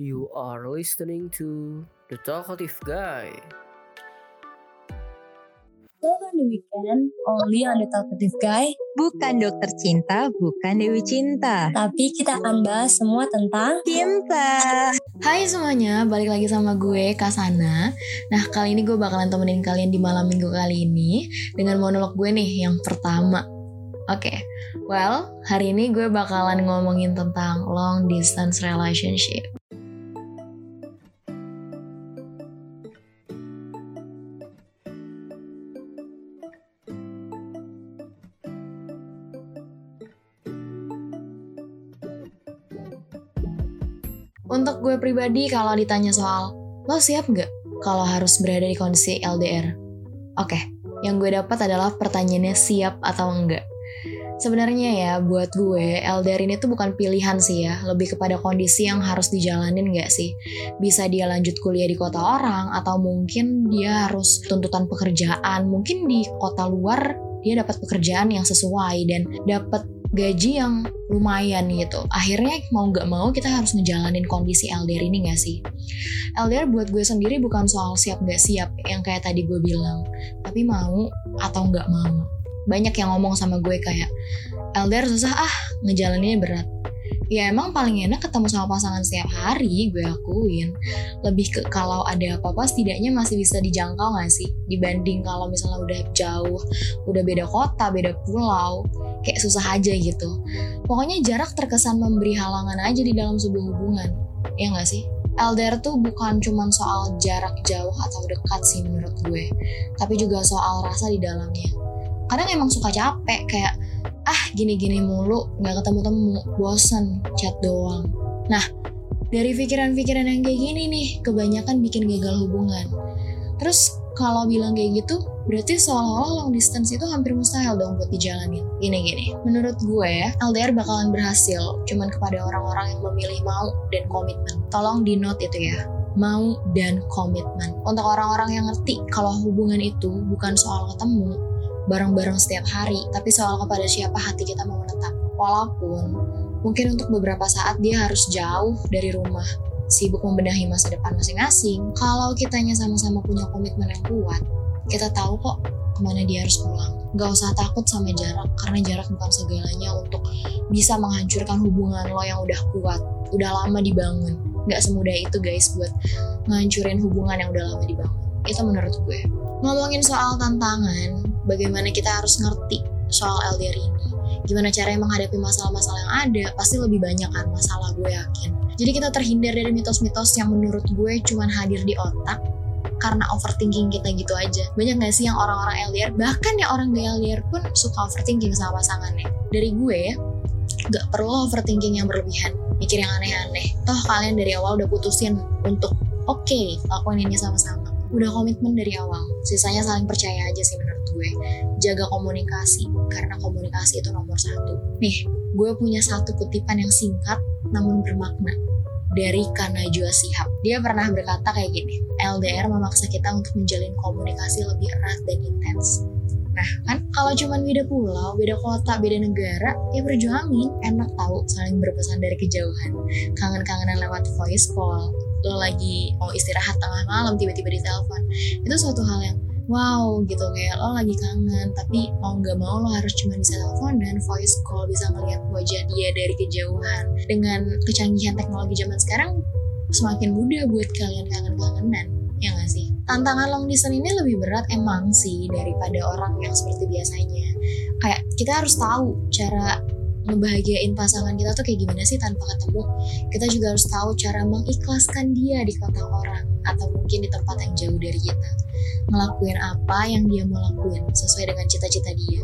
You are listening to The Talkative Guy. Talk on the weekend, only on the talkative guy. Bukan dokter cinta, bukan Dewi Cinta. Tapi kita akan bahas semua tentang Cinta. Hai semuanya, balik lagi sama gue Kasana. Nah kali ini gue bakalan temenin kalian di malam minggu kali ini dengan monolog gue nih yang pertama. Oke, well hari ini gue bakalan ngomongin tentang long distance relationship. Untuk gue pribadi kalau ditanya soal lo siap nggak kalau harus berada di kondisi LDR? Oke, yang gue dapat adalah pertanyaannya siap atau enggak. Sebenarnya ya buat gue LDR ini tuh bukan pilihan sih ya, lebih kepada kondisi yang harus dijalanin nggak sih? Bisa dia lanjut kuliah di kota orang atau mungkin dia harus tuntutan pekerjaan, mungkin di kota luar dia dapat pekerjaan yang sesuai dan dapat gaji yang lumayan gitu. Akhirnya mau nggak mau kita harus ngejalanin kondisi LDR ini nggak sih? LDR buat gue sendiri bukan soal siap nggak siap yang kayak tadi gue bilang, tapi mau atau nggak mau. Banyak yang ngomong sama gue kayak LDR susah ah, ngejalaninnya berat. Ya emang paling enak ketemu sama pasangan setiap hari, gue akuin. Lebih ke kalau ada apa-apa setidaknya masih bisa dijangkau gak sih? Dibanding kalau misalnya udah jauh, udah beda kota, beda pulau, kayak susah aja gitu. Pokoknya jarak terkesan memberi halangan aja di dalam sebuah hubungan. Ya gak sih? LDR tuh bukan cuma soal jarak jauh atau dekat sih menurut gue, tapi juga soal rasa di dalamnya. Kadang emang suka capek, kayak ah gini-gini mulu, nggak ketemu-temu, bosen, chat doang. Nah, dari pikiran-pikiran yang kayak gini nih, kebanyakan bikin gagal hubungan. Terus kalau bilang kayak gitu, berarti seolah-olah long distance itu hampir mustahil dong buat dijalanin. Gini-gini, menurut gue ya, LDR bakalan berhasil cuman kepada orang-orang yang memilih mau dan komitmen. Tolong di note itu ya, mau dan komitmen. Untuk orang-orang yang ngerti kalau hubungan itu bukan soal ketemu, bareng-bareng setiap hari, tapi soal kepada siapa hati kita mau menetap. Walaupun mungkin untuk beberapa saat dia harus jauh dari rumah, sibuk membenahi masa depan masing-masing. Kalau kitanya sama-sama punya komitmen yang kuat, kita tahu kok ke mana dia harus pulang. Gak usah takut sama jarak, karena jarak bukan segalanya untuk bisa menghancurkan hubungan lo yang udah kuat, udah lama dibangun. Gak semudah itu guys buat ngancurin hubungan yang udah lama dibangun. Itu menurut gue. Ngomongin soal tantangan, bagaimana kita harus ngerti soal LDR ini. Gimana caranya menghadapi masalah-masalah yang ada, pasti lebih banyak kan masalah gue yakin. Jadi kita terhindar dari mitos-mitos yang menurut gue cuman hadir di otak karena overthinking kita gitu aja. Banyak gak sih yang orang-orang LDR, bahkan yang orang gak LDR pun suka overthinking sama pasangannya. Dari gue ya, gak perlu overthinking yang berlebihan, mikir yang aneh-aneh. Toh kalian dari awal udah putusin untuk oke, okay, lakuin ini sama-sama. Udah komitmen dari awal, sisanya saling percaya aja sih menurut gue. Jaga komunikasi, karena komunikasi itu nomor satu. Nih, gue punya satu kutipan yang singkat namun bermakna dari Kanajua Sihab. Dia pernah berkata kayak gini, LDR memaksa kita untuk menjalin komunikasi lebih erat dan intens. Nah kan kalau cuma beda pulau, beda kota, beda negara, ya berjuangin. Enak tahu saling berpesan dari kejauhan. Kangen-kangenan lewat voice call. Lo lagi mau istirahat tengah malam tiba-tiba ditelepon. Itu suatu hal yang wow gitu. Kayak lo lagi kangen tapi mau nggak mau lo harus cuma bisa telepon dan voice call bisa ngeliat wajah dia dari kejauhan. Dengan kecanggihan teknologi zaman sekarang semakin mudah buat kalian kangen-kangenan ya nggak sih? Tantangan long distance ini lebih berat emang sih daripada orang yang seperti biasanya. Kayak kita harus tahu cara ngebahagiain pasangan kita tuh kayak gimana sih tanpa ketemu. Kita juga harus tahu cara mengikhlaskan dia di kota orang atau mungkin di tempat yang jauh dari kita ngelakuin apa yang dia mau lakuin sesuai dengan cita-cita dia.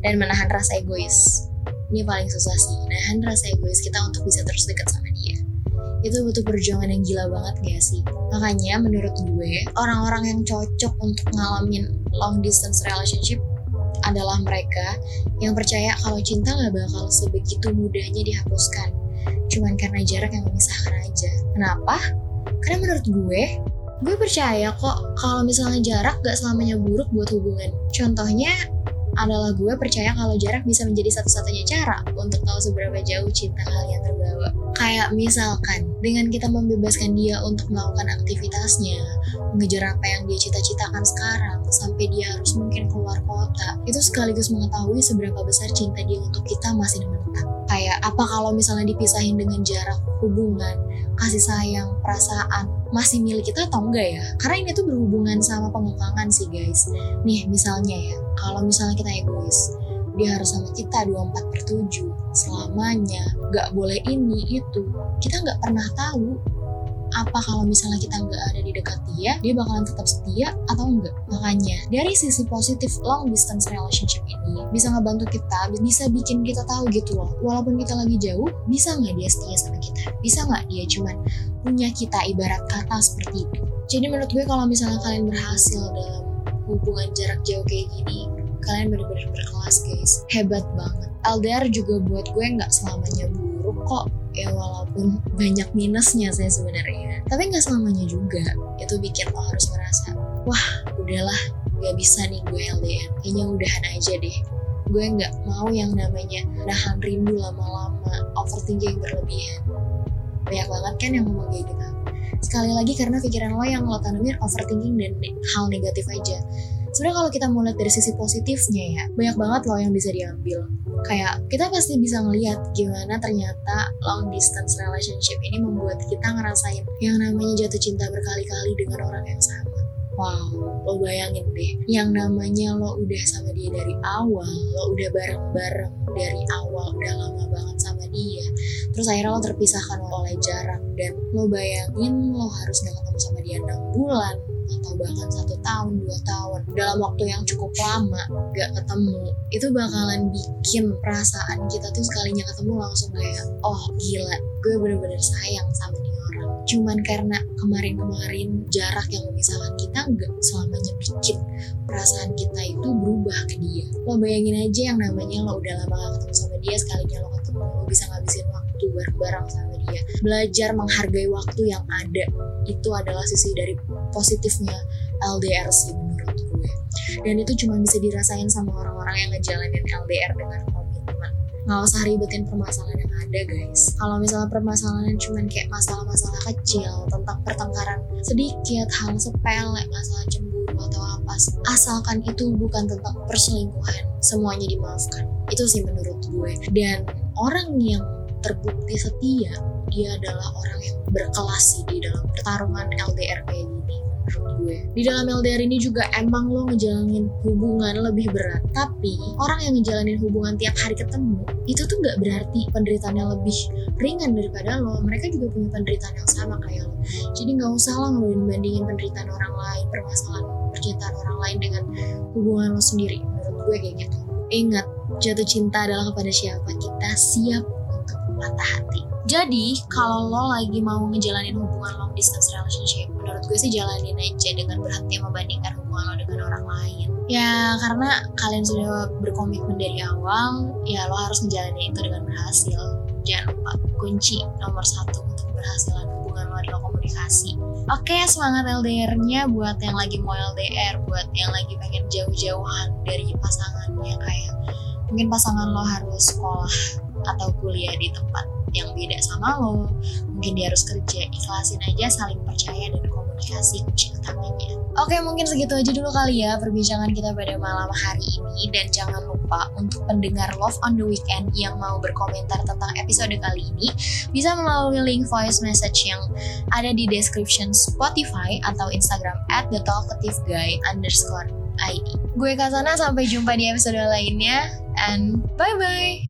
Dan menahan rasa egois. Ini paling susah sih nahan rasa egois kita untuk bisa terus dekat sama dia. Itu butuh perjuangan yang gila banget gak sih? Makanya menurut gue orang-orang yang cocok untuk ngalamin long distance relationship adalah mereka yang percaya kalau cinta gak bakal sebegitu mudahnya dihapuskan. Cuman karena jarak yang memisahkan aja. Kenapa? karena menurut gue gue percaya kok kalau misalnya jarak gak selamanya buruk buat hubungan contohnya adalah gue percaya kalau jarak bisa menjadi satu-satunya cara untuk tahu seberapa jauh cinta kalian terbawa. Kayak misalkan, dengan kita membebaskan dia untuk melakukan aktivitasnya, mengejar apa yang dia cita-citakan sekarang, sampai dia harus mungkin keluar kota, itu sekaligus mengetahui seberapa besar cinta dia untuk kita masih menetap. Kayak apa kalau misalnya dipisahin dengan jarak hubungan, kasih sayang, perasaan, masih milik kita atau enggak ya? Karena ini tuh berhubungan sama pengekangan sih guys. Nih misalnya ya, kalau misalnya kita egois, dia harus sama kita 24 per 7 selamanya, gak boleh ini, itu. Kita gak pernah tahu apa kalau misalnya kita nggak ada di dekat dia, dia bakalan tetap setia atau enggak. Makanya, dari sisi positif long distance relationship ini, bisa ngebantu kita, bisa bikin kita tahu gitu loh, walaupun kita lagi jauh, bisa nggak dia setia sama kita? Bisa nggak dia cuman punya kita ibarat kata seperti itu? Jadi menurut gue kalau misalnya kalian berhasil dalam hubungan jarak jauh kayak gini, kalian benar-benar berkelas guys. Hebat banget. LDR juga buat gue nggak selamanya buruk kok ya walaupun banyak minusnya saya sebenarnya. Tapi nggak selamanya juga. Itu bikin lo harus merasa wah udahlah nggak bisa nih gue LDR kayaknya udahan aja deh. Gue nggak mau yang namanya nahan rindu lama-lama overthinking berlebihan. Banyak banget kan yang ngomong kayak gitu. Sekali lagi karena pikiran lo yang lo tanamin overthinking dan hal negatif aja sebenarnya kalau kita mau dari sisi positifnya ya banyak banget loh yang bisa diambil kayak kita pasti bisa ngelihat gimana ternyata long distance relationship ini membuat kita ngerasain yang namanya jatuh cinta berkali-kali dengan orang yang sama Wow, lo bayangin deh, yang namanya lo udah sama dia dari awal, lo udah bareng-bareng dari awal, udah lama banget sama dia. Terus akhirnya lo terpisahkan oleh jarak, dan lo bayangin lo harus gak ketemu sama dia 6 bulan, bahkan satu tahun dua tahun dalam waktu yang cukup lama gak ketemu itu bakalan bikin perasaan kita tuh sekalinya ketemu langsung kayak oh gila gue bener-bener sayang sama nih orang. Cuman karena kemarin-kemarin jarak yang memisahkan kita gak selamanya bikin perasaan kita itu berubah ke dia. Lo bayangin aja yang namanya lo udah lama gak ketemu sama dia sekalinya lo ketemu lo bisa ngabisin waktu bareng-bareng sama dia. Belajar menghargai waktu yang ada. Itu adalah sisi dari positifnya LDR sih menurut gue. Dan itu cuma bisa dirasain sama orang-orang yang ngejalanin LDR dengan komitmen. Nggak usah ribetin permasalahan yang ada guys. Kalau misalnya permasalahan cuma kayak masalah-masalah kecil tentang pertengkaran sedikit hal sepele masalah cemburu atau apa asalkan itu bukan tentang perselingkuhan semuanya dimaafkan. Itu sih menurut gue. Dan orang yang terbukti setia dia adalah orang yang berkelas sih di dalam pertarungan LDR kayak gini menurut gue. Di dalam LDR ini juga emang lo ngejalanin hubungan lebih berat. Tapi orang yang ngejalanin hubungan tiap hari ketemu, itu tuh gak berarti penderitaannya lebih ringan daripada lo. Mereka juga punya penderitaan yang sama kayak lo. Jadi gak usah lah ngebandingin penderitaan orang lain, permasalahan percintaan orang lain dengan hubungan lo sendiri. Menurut gue kayak gitu. Ingat, jatuh cinta adalah kepada siapa kita siap patah hati. Jadi, kalau lo lagi mau ngejalanin hubungan long distance relationship, menurut gue sih jalanin aja dengan berhenti membandingkan hubungan lo dengan orang lain. Ya, karena kalian sudah berkomitmen dari awal, ya lo harus ngejalanin itu dengan berhasil. Jangan lupa, kunci nomor satu untuk keberhasilan hubungan lo adalah komunikasi. Oke, semangat LDR-nya buat yang lagi mau LDR, buat yang lagi pengen jauh-jauhan dari pasangannya kayak mungkin pasangan lo harus sekolah atau kuliah di tempat yang beda sama lo mungkin dia harus kerja ikhlasin aja saling percaya dan komunikasi kunci utamanya oke mungkin segitu aja dulu kali ya perbincangan kita pada malam hari ini dan jangan lupa untuk pendengar Love on the Weekend yang mau berkomentar tentang episode kali ini bisa melalui link voice message yang ada di description Spotify atau Instagram at the talkative guy underscore ID. Gue Kasana, sampai jumpa di episode lainnya, and bye-bye!